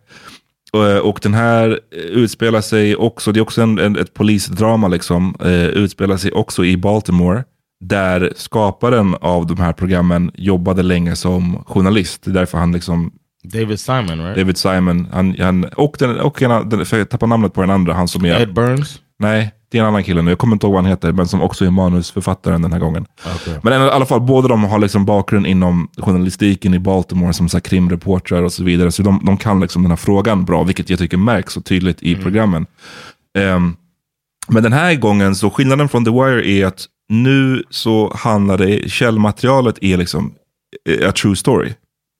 Och, och den här eh, utspelar sig också, det är också en, en, ett polisdrama liksom, eh, utspelar sig också i Baltimore. Där skaparen av de här programmen jobbade länge som journalist. Det är därför han liksom David Simon, right? David Simon, han, han, och, den, och en, den, för jag tappar namnet på den andra, han som är... Ed Burns. Nej, det är en annan kille nu. Jag kommer inte ihåg vad han heter, men som också är manusförfattaren den här gången. Okay. Men i alla fall, båda de har liksom bakgrund inom journalistiken i Baltimore som så krimreportrar och så vidare. Så de, de kan liksom den här frågan bra, vilket jag tycker märks så tydligt i programmen. Ehm, men den här gången, så skillnaden från The Wire är att nu så handlar det, källmaterialet är liksom eh, a true story.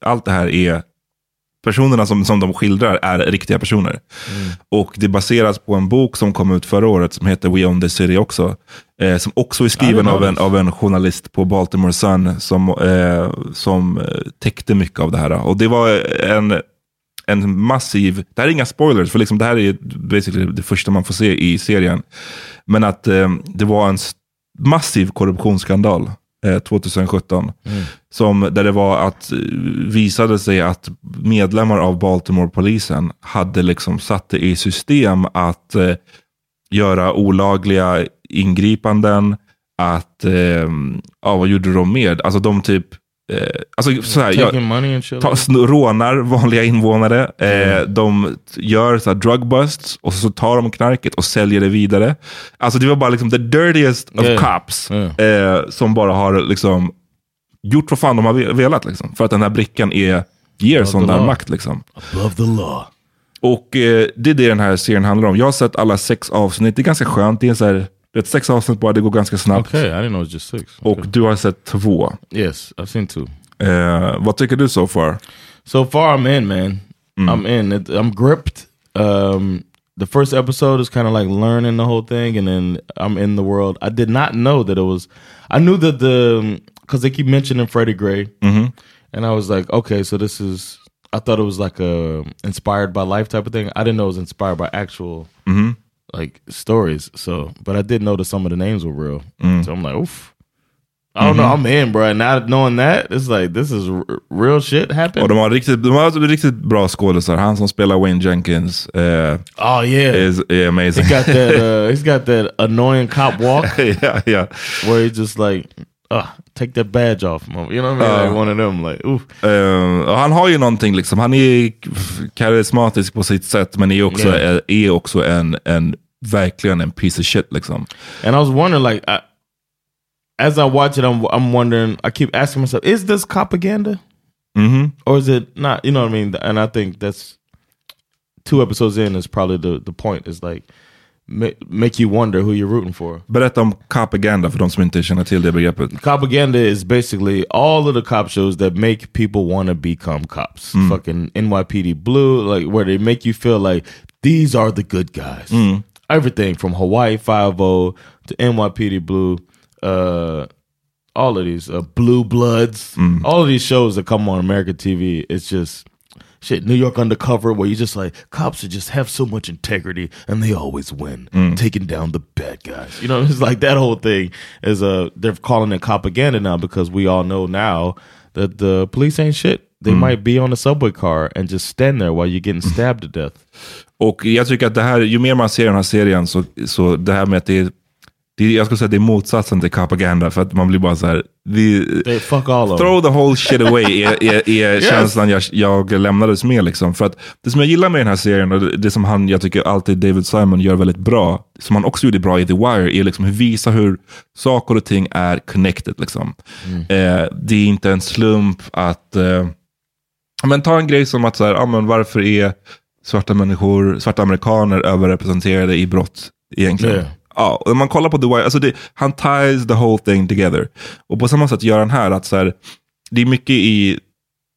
Allt det här är, personerna som, som de skildrar är riktiga personer. Och det baseras på en bok som kom ut förra året som heter We Own the City också. Eh, som också är skriven av en, this. av en journalist på Baltimore Sun som, eh, som eh, täckte mycket av det här. Och det var en, en massiv, det här är inga spoilers, för liksom det här är basically det första man får se i serien. Men att eh, det var en massiv korruptionsskandal eh, 2017. Som, där det var att eh, visade sig att medlemmar av Baltimore-polisen hade liksom satt det i system att eh, göra olagliga ingripanden, att, eh, ja vad gjorde de mer? Alltså de typ, eh, alltså så här, Taking jag, ta, rånar vanliga invånare. Eh, de t- gör så här drug busts och så tar de knarket och säljer det vidare. Alltså det var bara liksom the dirtiest of Yeah. cops. Eh, som bara har liksom gjort vad fan de har ve- velat. Liksom, för att den här brickan är, ger sån där law. makt. Liksom. Above the law. Och eh, det är det den här serien handlar om. Jag har sett alla sex avsnitt. Det är ganska skönt. Det är så här, är sex avsnitt bara, det går ganska snabbt. Okay, I didn't know it was just six. Och du har sett två. Yes, I've seen two. Eh, vad tycker du so far? So far, I'm in, man. I'm in. It, I'm gripped. Um, the first episode is kind of like learning the whole thing, and then I'm in the world. I did not know that it was. I knew that the because they keep mentioning Freddie Gray, and I was like, okay, so this is. I thought it was like a inspired by life type of thing. I didn't know it was inspired by actual like stories. So, but I did know that some of the names were real. So I'm like, oof. I don't know. I'm in, bro. And now knowing that, it's like this is r- real shit happening. Och de har riktigt, de har riktigt bra skådisar. Han som spelar Wayne Jenkins eh, Oh yeah, is, är amazing. he got that. Uh, he's got that annoying cop walk ja, ja. where he just like, uh, take that badge off, mom. You know what I mean? Uh. like one of them, like, och han har ju någonting, liksom. han är karismatisk på sitt sätt, men är också, Yeah. är, är också en, en, verkligen en piece of shit. Liksom. And I was wondering, like, I, as I watch it, I'm I'm wondering. I keep asking myself, is this propaganda Mhm. or is it not? You know what I mean? And I think that's two episodes in is probably the the point. Is like make you wonder who you're rooting for. Berätta om propaganda för de som inte känner till det begreppet. Propaganda is basically all of the cop shows that make people want to become cops. Fucking NYPD Blue, like where they make you feel like these are the good guys. Everything from Hawaii Five O to NYPD Blue, uh, all of these uh, Blue Bloods, all of these shows that come on American TV. It's just shit. New York Undercover, where you just like cops should just have so much integrity and they always win, taking down the bad guys. You know, it's like that whole thing is uh they're calling it propaganda now because we all know now that the police ain't shit. They might be on a subway car and just stand there while you're getting stabbed to death. Och jag tycker att det här, ju mer man ser den här serien, så, så det här med att det är, det, jag skulle säga det är motsatsen till propaganda, för att man blir bara så här, vi, They fuck all of them. Throw the whole shit away är, är, är känslan jag, jag lämnades med. Liksom. För att det som jag gillar med den här serien, och det, det som han, jag tycker alltid David Simon gör väldigt bra, som han också gjorde bra i The Wire, är liksom att visa hur saker och ting är connected. Liksom. Eh, det är inte en slump att... Eh, men ta en grej som att så här, ja, men varför är svarta människor, svarta amerikaner överrepresenterade i brott egentligen? Yeah. Ja, och när man kollar på The Wire, alltså det, han ties the whole thing together. Och på samma sätt gör han här att så här, det är mycket i,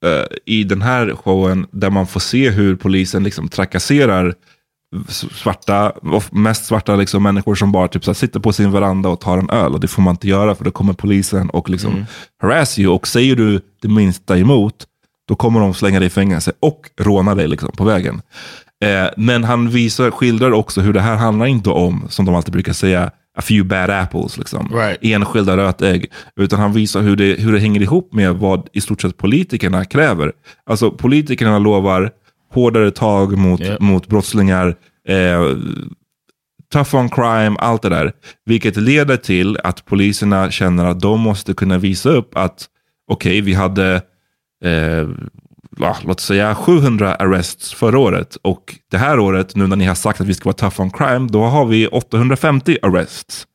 eh, i den här showen där man får se hur polisen liksom trakasserar svarta, mest svarta liksom människor som bara typ så här, sitter på sin veranda och tar en öl. Och det får man inte göra för då kommer polisen och liksom harass you. Och säger du det minsta emot, då kommer de slänga dig i fängelse och råna dig liksom på vägen. Eh, men han visar, skildrar också hur det här handlar inte om, som de alltid brukar säga, a few bad apples. Liksom. Right. Enskilda rötägg. Utan han visar hur det, hur det hänger ihop med vad i stort sett politikerna kräver. Alltså politikerna lovar hårdare tag mot, Yep. mot brottslingar, eh, tough on crime, allt det där. Vilket leder till att poliserna känner att de måste kunna visa upp att okej, vi hade eh, ja, låt säga 700 arrests förra året. Och det här året, nu när ni har sagt att vi ska vara tough on crime, då har vi 850 arrests.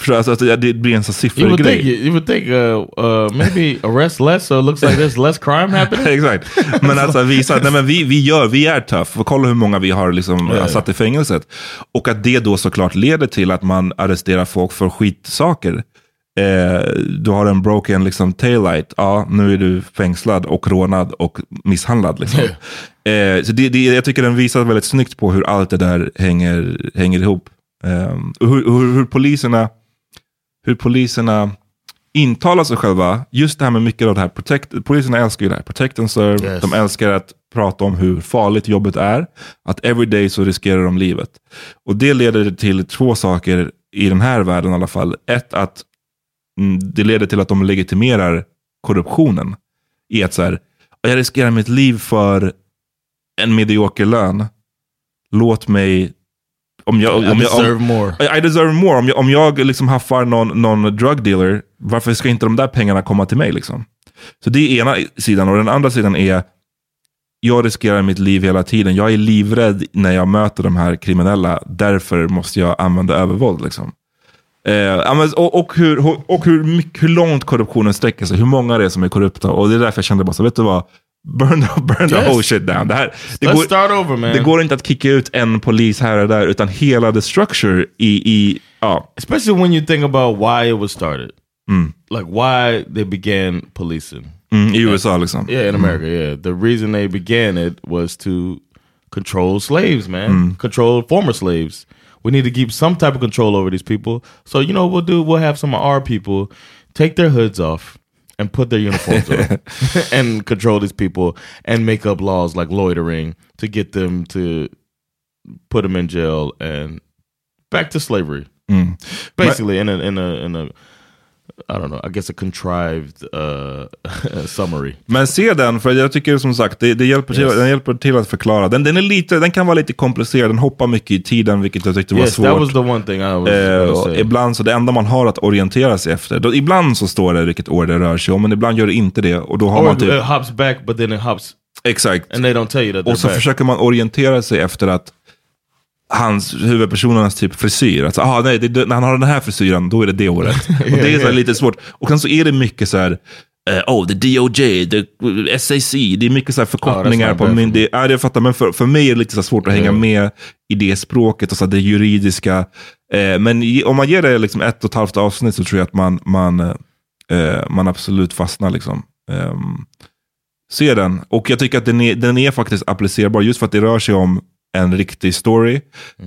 Förstår? Alltså, att det blir en sån You siffergrej. you would think uh, uh, maybe arrest less so it looks like there's less crime happening. Exakt. Men alltså visa att nej, men vi, vi, gör, vi är tough. Och kolla hur många vi har liksom, ja. satt i fängelset. Och att det då såklart leder till att man arresterar folk för skitsaker. Eh, du har en broken liksom, taillight. Ja, nu är du fängslad och rånad och misshandlad. Liksom. Eh, så det, det, jag tycker den visar väldigt snyggt på hur allt det där hänger, hänger ihop. Eh, och hur, hur, hur poliserna hur poliserna intalar sig själva. Just det här med mycket av det här, protect, poliserna älskar ju det här, protect and serve. Yes. De älskar att prata om hur farligt jobbet är. Att every day så riskerar de livet. Och det leder till två saker i den här världen i alla fall. Ett, att det leder till att de legitimerar korruptionen. I att så här, jag riskerar mitt liv för en medioker lön. Låt mig om jag, om I om, deserve more. I I deserve more. Om jag, om jag liksom haffar någon, någon drug dealer, varför ska inte de där pengarna komma till mig? Liksom? Så det är ena sidan. Och den andra sidan är, jag riskerar mitt liv hela tiden. Jag är livrädd när jag möter de här kriminella. Därför måste jag använda övervåld. Liksom. Eh, och, och, hur, och hur, mycket, hur långt korruptionen sträcker sig. Hur många det är som är korrupta. Och det är därför jag kände bara så, vet du vad? Burn, the- burn the Yes. whole shit down. Det, här, det, Let's går, start over man. det går inte att kicka ut en polis här och där, utan hela the structure i, i ja. Especially when you think about why it was started. Mm. Like why they began policing. Mm, I USA liksom. Yeah, in America, yeah. The reason they began it was to control slaves, man. Mm. Control former slaves. We need to keep some type of control over these people. So you know we'll do? We'll have some of our people take their hoods off and put their uniforms on and control these people and make up laws like loitering to get them to put them in jail and back to slavery. Mm. Basically, in a in a in a I don't know. I guess a contrived uh, summary. Men se den, för jag tycker som sagt, det, det hjälper, till, Yes. den hjälper till att förklara. Den, den, är lite, den kan vara lite komplicerad, den hoppar mycket i tiden, vilket jag tyckte var Yes, svårt. that was the one thing I was say. ibland så det enda man har att orientera sig efter. Då, ibland så står det vilket år det rör sig om, men ibland gör det inte det. Och då har Or man typ... it hops back, but then it hops, Exakt. and they don't tell you that Och så back. försöker man orientera sig efter att hans huvudpersonernas typ frisyr. Alltså, ah, nej, det, när han har den här frisyren, då är det det året. och det är så lite svårt. Och sen så är det mycket så här, eh, oh, the DOJ, the SAC, det är mycket så här förkortningar not på. Det, ja, det fattar, men för, för mig är det lite så svårt att hänga Yeah. med i det språket och så det juridiska. Eh, men i, om man ger det liksom ett och ett halvt avsnitt så tror jag att man, man, eh, man absolut fastnar. Liksom. Ehm, se den. Och jag tycker att den är, den är faktiskt applicerbar just för att det rör sig om en riktig story.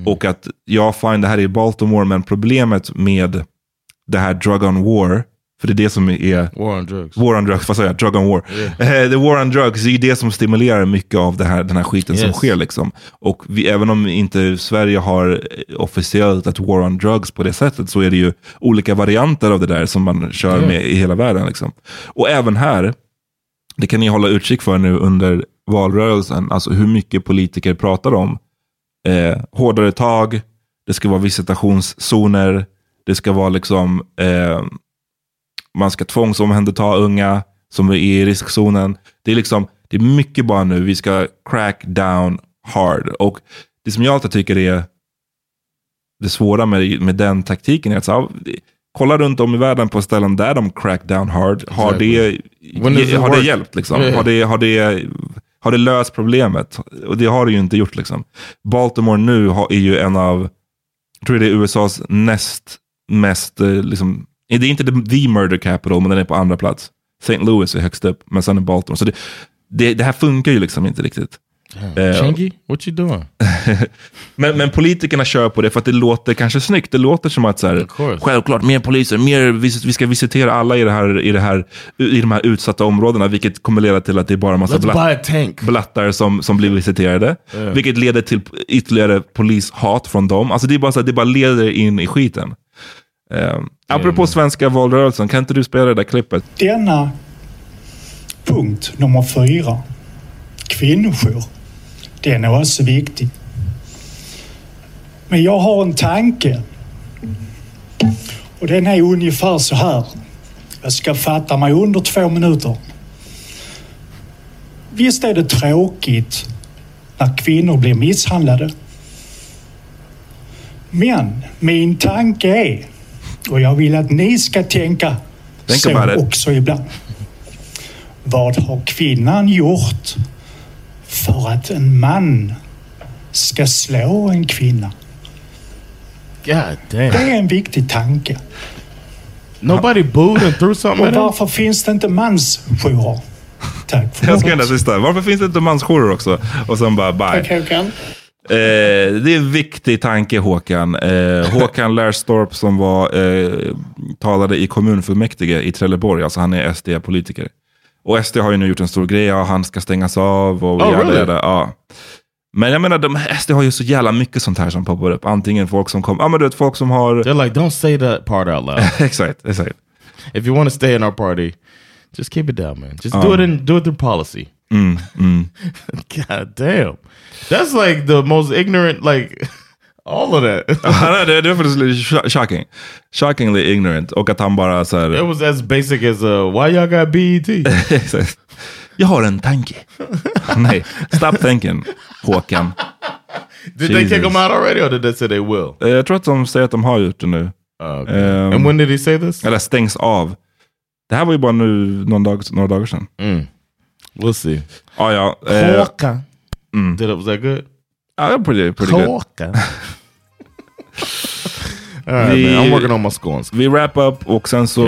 Och att jag fine det här är Baltimore, men problemet med det här drug on war, för det är det som är War on drugs. War on drugs, vad säger jag? Drug on war. Eh, the war on drugs, det är det som stimulerar mycket av det här, den här skiten som Yes. sker. Liksom. Och vi, även om inte Sverige har eh, officiellt ett war on drugs på det sättet, så är det ju olika varianter av det där som man kör Yeah. med i hela världen. Liksom. Och även här, det kan ni hålla utkik för nu under valrörelsen, alltså hur mycket politiker pratar om eh, hårdare tag, det ska vara visitationszoner, det ska vara liksom, eh, man ska tvångsomhänderta unga som är i riskzonen. Det är liksom, det är mycket bara nu, vi ska crack down hard. Och det som jag alltid tycker är det svåra med, med den taktiken är att så, kolla runt om i världen på ställen där de crack down hard. Har det, does it har det hjälpt? Liksom? Yeah. Har, det, har, det, har det löst problemet? Och det har det ju inte gjort. Liksom. Baltimore nu har, är ju en av, jag tror det är USAs näst mest, eh, liksom, det är inte the, the murder capital, men den är på andra plats. St. Louis är högst upp, men sen är Baltimore. Så det, det, det här funkar ju liksom inte riktigt. Chingy, what you doing? men, men politikerna kör på det för att det låter kanske snyggt. Det låter som att så här, självklart mer poliser, mer, vi, vi ska visitera alla i, det här, i, det här, i de här utsatta områdena, vilket kommer leda till att det är bara en massa blatt, blattar som, som blir visiterade. Yeah. Vilket leder till ytterligare polishat från dem. Alltså det, är bara så här, det bara leder in i skiten. Uh, apropå svenska valrörelsen, kan inte du spela det där klippet? Denna punkt nummer fyra, kvinnojour, den är också viktig. Men jag har en tanke. Och den är ungefär så här. Jag ska fatta mig under två minuter. Visst är det tråkigt när kvinnor blir misshandlade. Men min tanke är Och jag vill att ni ska tänka Think så också ibland. Vad har kvinnan gjort för att en man ska slå en kvinna? God Det damn. är en viktig tanke. Nobody booed and threw something Och varför finns det inte mansjourer? Tack för Jag ska göra det sista. Varför finns det inte mansjourer också? Och sen bara bye. Tack Håkan. Eh, det är en viktig tanke Håkan. Eh, Håkan Lärstorp som var, eh, talade i kommunfullmäktige i Trelleborg. Alltså han är SD-politiker. Och SD har ju nu gjort en stor grej. Ja, han ska stängas av. Och Oh, really? jada, ja. Men jag menar, de, SD har ju så jävla mycket sånt här som poppar upp. Antingen folk som kommer, ja men du vet folk som har... They're like, don't say that part out loud. exakt, exakt. if you want to stay in our party, just keep it down, man. Just Um, do it in do it through policy. Mm, mm. God damn. That's like the most ignorant, like all of that. Det, det är sh- shocking. Shockingly ignorant. Och att han bara så här... it was as basic as uh, why y'all got BET? Jag har en tanke. Nej, stop thinking, Håkan. did they kick Jesus. him out already, or did they say they will? Eh, Jag tror att de säger att de har gjort det nu. Uh, okay. Ehm, and when did he say this? Eller stängs av. Det här var ju bara nu någon dag, några dagar sedan. Mm. We'll see. Ah, ja, eh, Håkan. mm. Did it, was that good? Ja, pretty, pretty. All right, Vi- man. I'm working on my scoring. Vi wrap up och sen så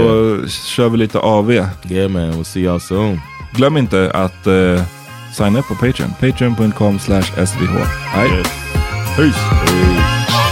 kör vi lite AV. Yeah, man. We'll see y'all soon. Glöm inte att uh, signa upp på Patreon. Patreon.com slash svh. Hej. Yes. Peace. Peace.